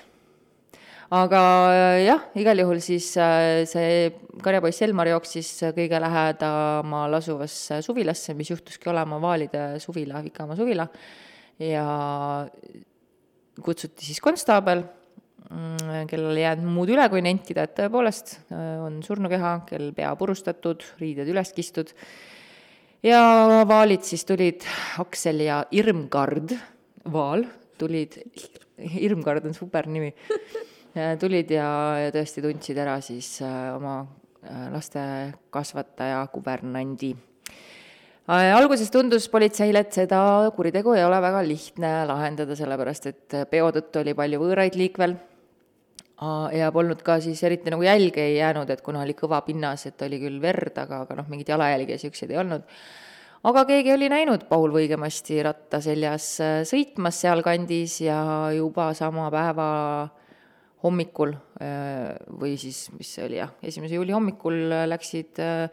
aga jah, igal juhul siis äh, see karjapoiss Elmar jooksis kõige lähedamal asuvasse suvilasse, mis juhtuski olema Vaalide suvila, Vikamaa suvila. ja kutsuti siis konstaabel kellel ei jäänud muud üle, kui nentida, et tõepoolest äh, on surnukeha, kel pea purustatud, riided üles kistud. ja vaalid siis tulid, Aksel ja Irmgard, Vaal, tulid, Irmgard on super nimi, tulid ja, ja tõesti tundsid ära siis äh, oma äh, lastekasvataja kubernandi alguses tundus politseile, et seda kuritegu ei ole väga lihtne lahendada, sellepärast et peo tõttu oli palju võõraid liikvel ja polnud ka siis eriti nagu jälge ei jäänud, et kuna oli kõva pinnas, et oli küll verd, aga, aga noh, mingeid jalajälgi ja niisuguseid ei olnud. aga keegi oli näinud Paul Võigemasti ratta seljas äh, sõitmas sealkandis ja juba sama päeva hommikul äh, või siis, mis see oli jah, esimese juuli hommikul läksid äh,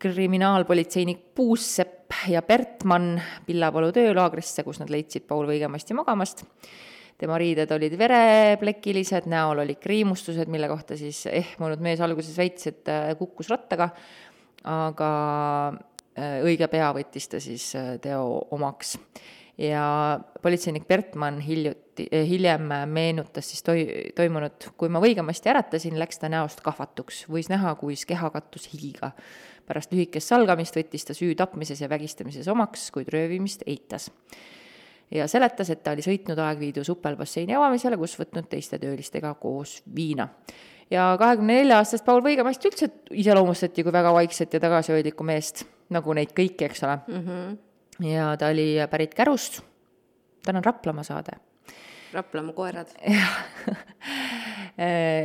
kriminaalpolitseinik Puussepp ja Bertmann Pillapalu töölaagrisse, kus nad leidsid Paul Võigemasti magamast tema riided olid vereplekilised, näol olid kriimustused, mille kohta siis ehmunud mees alguses väitis, et äh, kukkus rattaga, aga äh, õige pea võttis ta siis äh, teo omaks. ja politseinik Bertmann hiljuti, hiljem meenutas siis toi-, toimunut, kui ma õigemasti äratasin, läks ta näost kahvatuks, võis näha, kuis keha kattus higiga. pärast lühikest salgamist võttis ta süü tapmises ja vägistamises omaks, kuid röövimist eitas ja seletas, et ta oli sõitnud aegviidu supelbasseini avamisele, kus võtnud teiste töölistega koos viina. ja kahekümne nelja aastast Paul Võigemast üldse iseloomustati kui väga vaikset ja tagasihoidlikku meest, nagu neid kõiki, eks ole mm. -hmm. ja ta oli pärit Kärust, tal on Raplamaa saade Raplamaa koerad. jah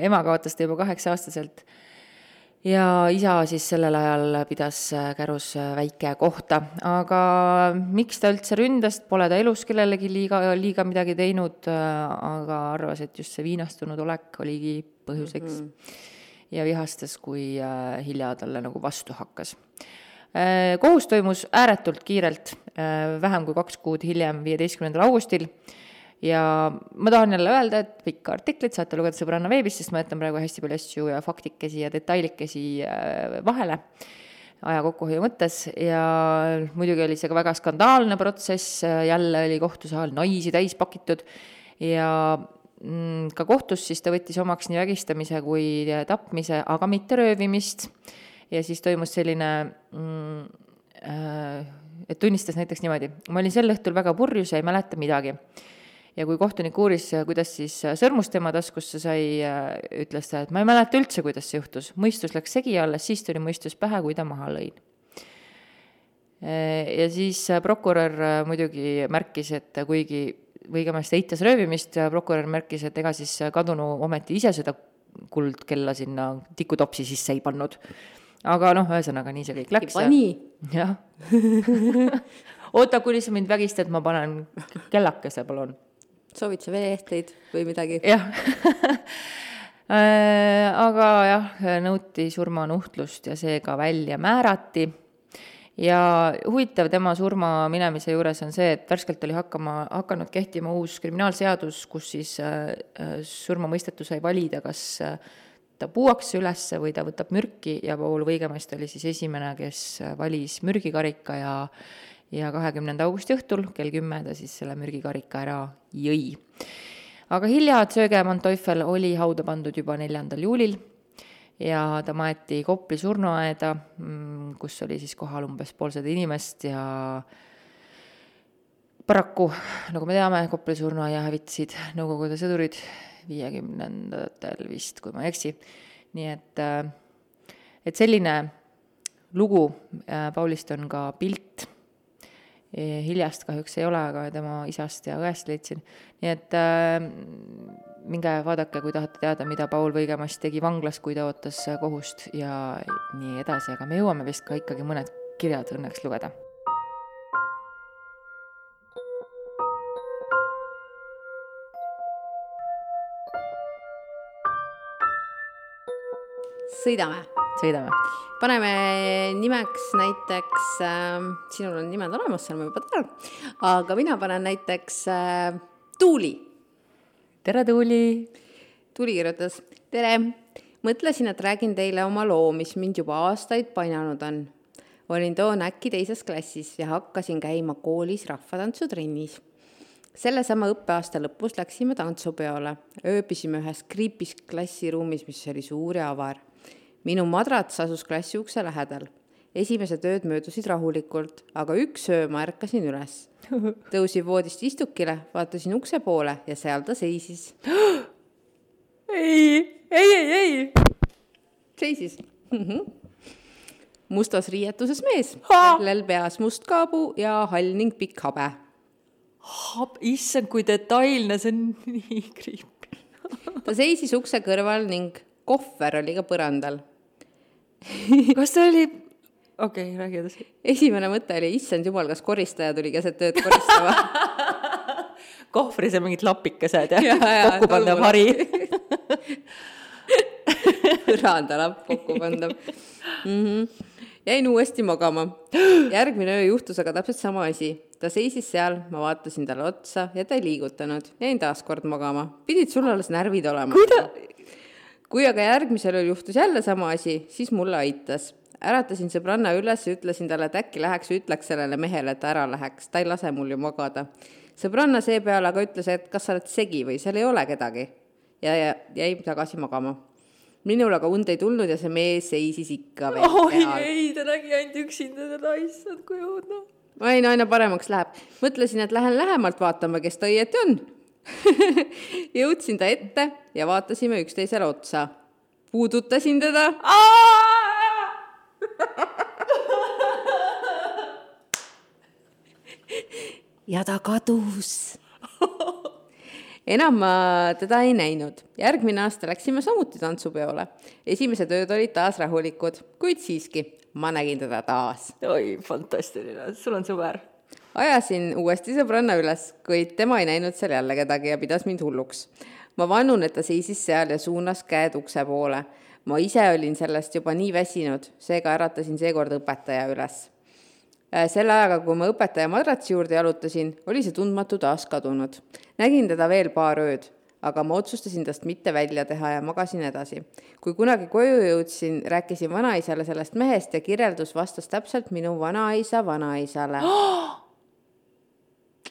ema kaotas ta juba kaheksa-aastaselt ja isa siis sellel ajal pidas Kärus väike kohta, aga miks ta üldse ründas, pole ta elus kellelegi liiga, liiga midagi teinud, aga arvas, et just see viinastunud olek oligi põhjuseks mm. -hmm. ja vihastas, kui äh, Hilja talle nagu vastu hakkas äh, kohus toimus ääretult kiirelt, äh, vähem kui kaks kuud hiljem, viieteistkümnendal augustil ja ma tahan jälle öelda, et pikka artiklit saate lugeda sõbranna veebist, sest ma jätan praegu hästi palju asju ja faktikesi ja detailikesi äh, vahele aja kokkuhoiu mõttes. Ja muidugi oli see ka väga skandaalne protsess, jälle oli kohtusaal naisi täis pakitud. Ja mm, ka kohtus siis ta võttis omaks nii vägistamise kui tapmise, aga mitte röövimist. ja siis toimus selline mm, äh, et tunnistas näiteks niimoodi, ma olin sel õhtul väga purjus ja ei mäleta midagi ja kui kohtunik uuris, kuidas siis sõrmus tema taskusse sai, ütles ta, et ma ei mäleta üldse, kuidas see juhtus, mõistus läks segi, alles siis tuli mõistus pähe, kui ta maha lõin. ja siis prokurör muidugi märkis, et kuigi Võigemast eitas röövimist, prokurör märkis, et ega siis kadunu ometi ise seda kuldkella sinna tikutopsi sisse ei pannud. aga noh, ühesõnaga nii see kõik läks. pani? jah oota, kuni sa mind vägistad, ma panen kellakese, palun soovid sa veeehteid või midagi? jah äh, aga jah, nõuti surmanuhtlust ja see ka välja määrati. ja huvitav tema surma minemise juures on see, et värskelt oli hakkama, hakanud kehtima uus kriminaalseadus, kus siis äh, äh surmamõistetu sai valida, kas ta puuakse üles või ta võtab mürki ja Paul Võigemast oli siis esimene, kes valis mürgikarika ja ja kahekümnenda augusti õhtul kell kümme ta siis selle mürgikarika ära jõi. aga Hilja Zöge-Manteuffel oli hauda pandud juba neljandal juulil ja ta maeti Kopli surnuaeda, mm, kus oli siis kohal umbes poolsada inimest ja paraku, nagu me teame, Kopli surnuaia hävitasid Nõukogude sõdurid viiekümnendatel vist, kui ma ei eksi. nii et, äh, et selline lugu, äh, Paulist on ka pilt Hiljast kahjuks ei ole, aga tema isast ja õest leidsin. nii et äh, minge vaadake, kui tahate teada, mida Paul Võigemast tegi vanglas, kui ta ootas kohust ja nii edasi, aga me jõuame vist ka ikkagi mõned kirjad õnneks lugeda sõidame. Sõidame. paneme nimeks näiteks äh,, sinul on nimed olemas seal, ma juba tean, aga mina panen näiteks äh, Tuuli. tere, Tuuli. Tuuli kirjutas, tere, mõtlesin, et räägin teile oma loo, mis mind juba aastaid painanud on. olin toona äkki teises klassis ja hakkasin käima koolis rahvatantsutrennis sellesama õppeaasta lõpus läksime tantsupeole, ööbisime ühes kriipis klassiruumis, mis oli suur ja avar minu madrats asus klassi ukse lähedal. esimesed ööd möödusid rahulikult, aga üks öö ma ärkasin üles. tõusin voodist istukile, vaatasin ukse poole ja seal ta seisis. ei, ei, ei, ei. seisis mustas riietuses mees, kellel peas must kaabu ja hall ning pikk habe. issand, kui detailne, see on nii creepy ta seisis ukse kõrval ning kohver oli ka põrandal. kas ta oli, okei okay,, räägi edasi. esimene mõte oli, issand jumal, kas koristaja tuli keset ööd koristama kohvris on mingid lapikesed ja, ja, ja kokkupandav hari põrandalapp kokkupandav mm. -hmm. jäin uuesti magama. järgmine öö juhtus aga täpselt sama asi. ta seisis seal, ma vaatasin talle otsa ja ta ei liigutanud. jäin taas kord magama. pidid sul alles närvid olema. kuida-, kui aga järgmisel ööl juhtus jälle sama asi, siis mulle aitas. äratasin sõbranna üles ja ütlesin talle, et äkki läheks ja ütleks sellele mehele, et ära läheks, ta ei lase mul ju magada. sõbranna seepeale aga ütles, et kas sa oled segi või seal ei ole kedagi. ja, ja jäi tagasi magama. minul aga und ei tulnud ja see mees seisis ikka veel oi peal. ei, ta nägi ainult üksinda seda, issand, kui õudne aina, aina paremaks läheb. mõtlesin, et lähen lähemalt vaatama, kes ta õieti on jõudsin ta ette ja vaatasime üksteisele otsa. puudutasin teda. ja ta kadus enam ma teda ei näinud. järgmine aasta läksime samuti tantsupeole. esimesed ööd olid taas rahulikud, kuid siiski, ma nägin teda taas. oi, fantastiline, sul on sõber. Ajasin uuesti sõbranna üles, kuid tema ei näinud seal jälle kedagi ja pidas mind hulluks. ma vannun, et ta seisis seal ja suunas käed ukse poole. ma ise olin sellest juba nii väsinud, seega äratasin seekord õpetaja üles Äh, selle ajaga, kui ma õpetaja madratsi juurde jalutasin, oli see tundmatu taas kadunud. nägin teda veel paar ööd, aga ma otsustasin tast mitte välja teha ja magasin edasi. kui kunagi koju jõudsin, rääkisin vanaisale sellest mehest ja kirjeldus vastas täpselt minu vanaisa vanaisale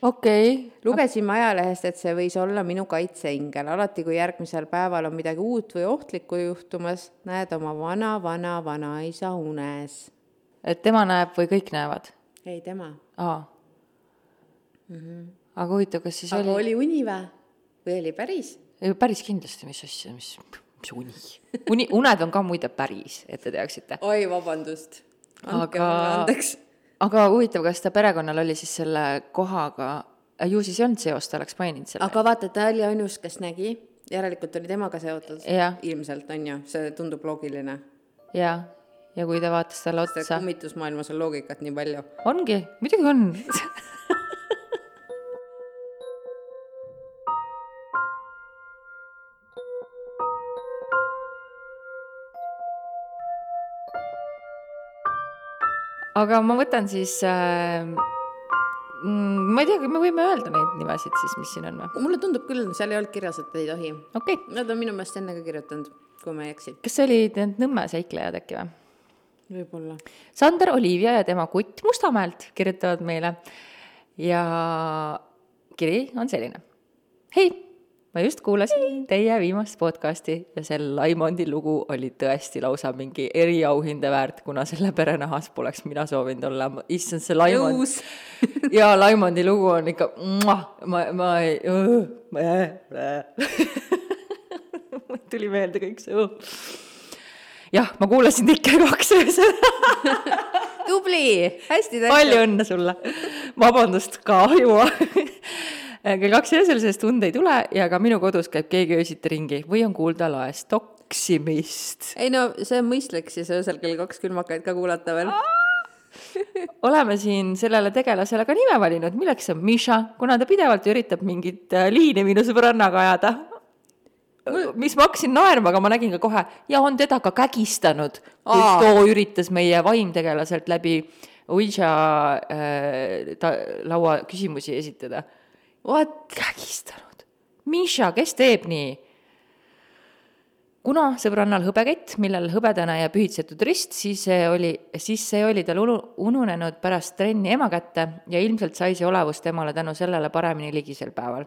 okei okay.. lugesime ajalehest, et see võis olla minu kaitseingel. alati, kui järgmisel päeval on midagi uut või ohtlikku juhtumas, näed oma vana-vana-vanaisa unes et tema näeb või kõik näevad? ei, tema. aa mm. -hmm. aga huvitav, kas siis aga oli? oli uni või? või oli päris? ei, päris kindlasti, mis asja, mis, mis uni? uni, uned on ka muide päris, et te teaksite. oi, vabandust. andke Aga- mulle andeks. Aga huvitav, kas ta perekonnal oli siis selle kohaga, ju siis ei olnud seost, ta oleks maininud selle? aga vaata, ta oli ainus, kes nägi, järelikult oli temaga seotud. Jah. ilmselt on ju, see tundub loogiline. jaa, ja kui ta vaatas talle otsa, kummitusmaailmas on loogikat nii palju. ongi, muidugi on aga ma võtan siis äh, mm, ma ei tea, me võime öelda neid nimesid siis, mis siin on või? mulle tundub küll, seal ei olnud kirjas, et ei tohi. okei okay., Nad on minu meelest enne ka kirjutanud, kui ma ei eksi. kas see olid need Nõmme seiklejad äkki või? võib-olla. Sander Olivia ja tema kutt Mustamäelt kirjutavad meile ja kiri on selline. hei, ma just kuulasin teie viimast podcasti ja see Laimondi lugu oli tõesti lausa mingi eriauhinde väärt, kuna selle pere nahas poleks mina soovinud olla. issand, see Laimond ja Laimondi lugu on ikka, ma, ma ei, mul tuli meelde kõik see jah, ma kuulasin Tikke kaks öösel tubli, hästi tehtud. palju õnne sulle. vabandust, kahju kell kaks öösel, sest und ei tule ja ka minu kodus käib keegi öösiti ringi või on kuulda laes toksimist. ei no see on mõistlik siis öösel kell kaks külmakaid ka kuulata veel. oleme siin sellele tegelasele ka nime valinud, milleks on Miša, kuna ta pidevalt üritab mingit äh, liini minu sõbrannaga ajada. mis ma hakkasin naerma, aga ma nägin ka kohe ja on teda ka kägistanud, kui too üritas meie vaimtegelaselt läbi Ouija äh, ta, laua küsimusi esitada What? kägistanud. Miša, kes teeb nii? kuna sõbrannal hõbekett, millel hõbedane ja pühitsetud rist, siis see oli, siis see oli tal unu-, ununenud pärast trenni ema kätte ja ilmselt sai see olavus temale tänu sellele paremini ligi sel päeval.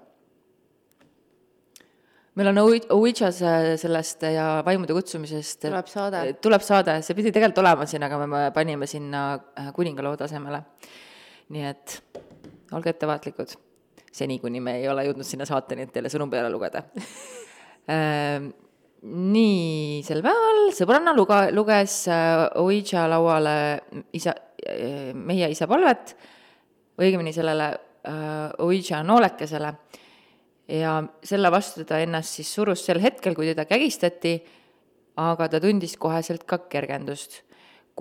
meil on Ouij- Ouijas sellest ja vaimude kutsumisest Tuleb saade. tuleb saade, see pidi tegelikult olema siin, aga me panime sinna äh, kuningaloo tasemele. nii et olge ettevaatlikud, seni kuni me ei ole jõudnud sinna saateni, et teile sõnum peale lugeda. nii, sel päeval sõbranna luga-, luges äh, Ouija lauale isa, meie isa palvet, õigemini sellele äh, Ouija noolekesele ja selle vastu ta ennast siis surus sel hetkel, kui teda kägistati, aga ta tundis koheselt ka kergendust.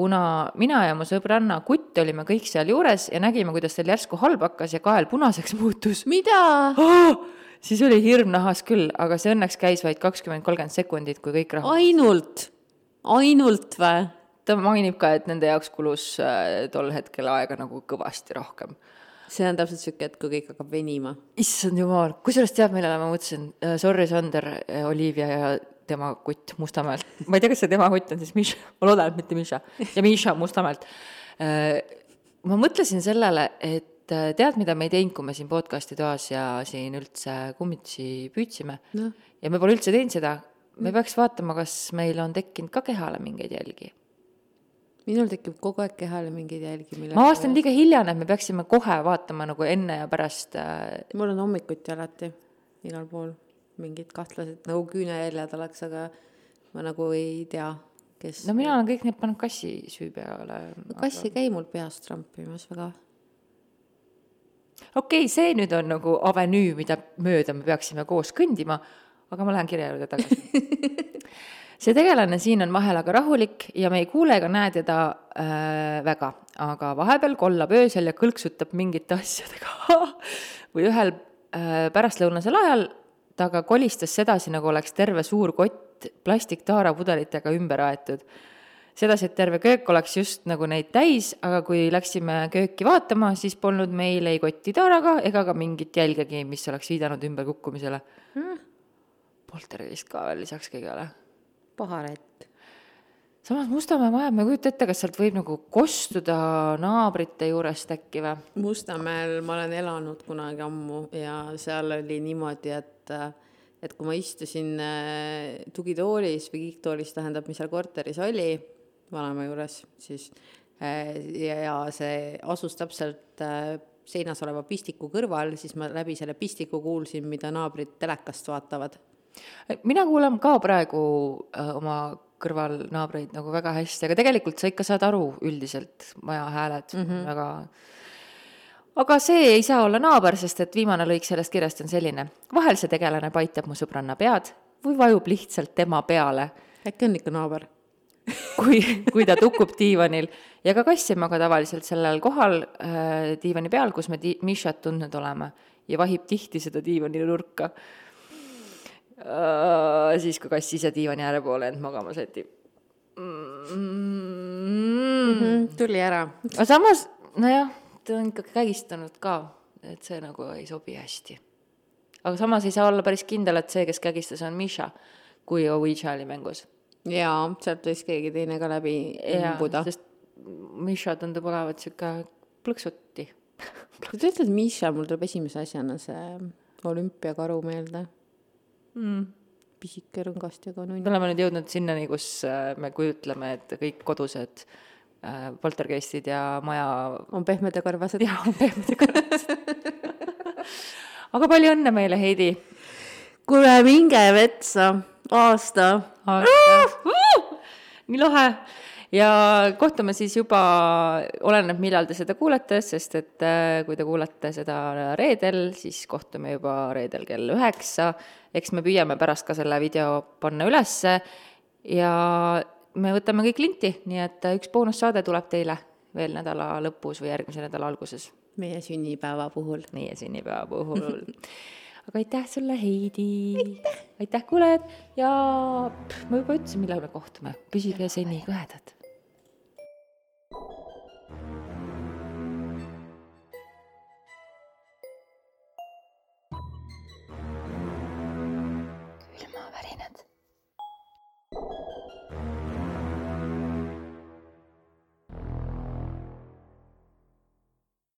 Kuna mina ja mu sõbranna kutt olime kõik sealjuures ja nägime, kuidas tal järsku halb hakkas ja kael punaseks muutus mida? oh! siis oli hirm nahas küll, aga see õnneks käis vaid kakskümmend, kolmkümmend sekundit, kui kõik rahu-. ainult, ainult või? ta mainib ka, et nende jaoks kulus äh, tol hetkel aega nagu kõvasti rohkem. see on täpselt sihuke hetk, kui kõik hakkab venima. issand jumal, kusjuures tead, millele ma mõtlesin, sorry, Sander, Olivia ja tema kutt Mustamäelt. ma ei tea, kas see tema kutt on siis Miša, ma loodan, et mitte Miša. ja Miša Mustamäelt. ma mõtlesin sellele, et äh, tead, mida me ei teinud, kui me siin podcast'i toas ja siin üldse kummitusi püüdsime Noh. ja me pole üldse teinud seda, me peaks vaatama, kas meil on tekkinud ka kehale mingeid jälgi. minul tekib kogu aeg kehale mingeid jälgi, ma avastan liiga hiljane, me peaksime kohe vaatama nagu enne ja pärast äh, mul on hommikuti alati igal pool mingid kahtlased nagu küünejäljed oleks, aga ma nagu ei tea, kes no mina olen kõik need pannud kassi süü peale. kass ei käi mul peas trampimas väga. okei okay,, see nüüd on nagu avenüü, mida mööda me peaksime koos kõndima, aga ma lähen kirja juurde tagasi see tegelane siin on vahel aga rahulik ja me ei kuule ega näe teda äh, väga, aga vahepeal kollab öösel ja kõlksutab mingite asjadega või ühel äh, pärastlõunasel ajal ta aga kolistas sedasi, nagu oleks terve suur kott plastiktaarapudelitega ümber aetud. sedasi, et terve köök oleks just nagu neid täis, aga kui läksime kööki vaatama, siis polnud meil ei kotti taaraga ega ka mingit jälgegi, mis oleks viidanud ümberkukkumisele hmm.. poltergeist ka veel lisaks kõigele paharett. Samas Mustamäe maja, ma ei kujuta ette, kas sealt võib nagu kostuda naabrite juurest äkki või? Mustamäel ma olen elanud kunagi ammu ja seal oli niimoodi, et et kui ma istusin äh, tugitoolis või kiiktoolis, tähendab, mis seal korteris oli, vanaema juures, siis äh, ja, ja see asus täpselt äh, seinas oleva pistiku kõrval, siis ma läbi selle pistiku kuulsin, mida naabrid telekast vaatavad mina kuulan ka praegu oma kõrval naabreid nagu väga hästi, aga tegelikult sa ikka saad aru üldiselt, maja hääled mm -hmm. väga aga see ei saa olla naaber, sest et viimane lõik sellest kirjast on selline. vahel see tegelane paitab mu sõbranna pead või vajub lihtsalt tema peale. äkki on ikka naaber kui, kui ta tukub diivanil ja ka kass ei maga tavaliselt sellel kohal äh, diivani peal, kus me Mišat tundnud oleme ja vahib tihti seda diivani nurka. Siis, kui kass ise diivani ääre poole end magama sätib mm. -hmm, tuli ära. aga samas, nojah, ta on ikka kägistanud ka, et see nagu ei sobi hästi. aga samas ei saa olla päris kindel, et see, kes kägistas, on Misha, kui Ouija oli mängus. jaa, sealt võis keegi teine ka läbi imbuda. sest Misha tundub olevat sihuke plõksuti kui sa ütled Misha, mul tuleb esimese asjana see olümpiakaru meelde mm. pisike rõngastega nunn. me oleme nüüd jõudnud sinnani, kus äh, me kujutleme, et kõik kodused äh, poltergeistid ja maja on pehmed ja karvased. jah, on pehmed ja karvased aga palju õnne meile, Heidi! kuule, minge metsa, aasta, aasta. nii lahe ja kohtume siis juba, oleneb, millal te seda kuulete, sest et äh, kui te kuulate seda reedel, siis kohtume juba reedel kell üheksa. eks me püüame pärast ka selle video panna ülesse ja me võtame kõik linti, nii et üks boonussaade tuleb teile veel nädala lõpus või järgmise nädala alguses. meie sünnipäeva puhul. meie sünnipäeva puhul aga aitäh sulle, Heidi! aitäh, kuulajad ja pff, ma juba ütlesin, millal me kohtume, püsige seni kõhedad you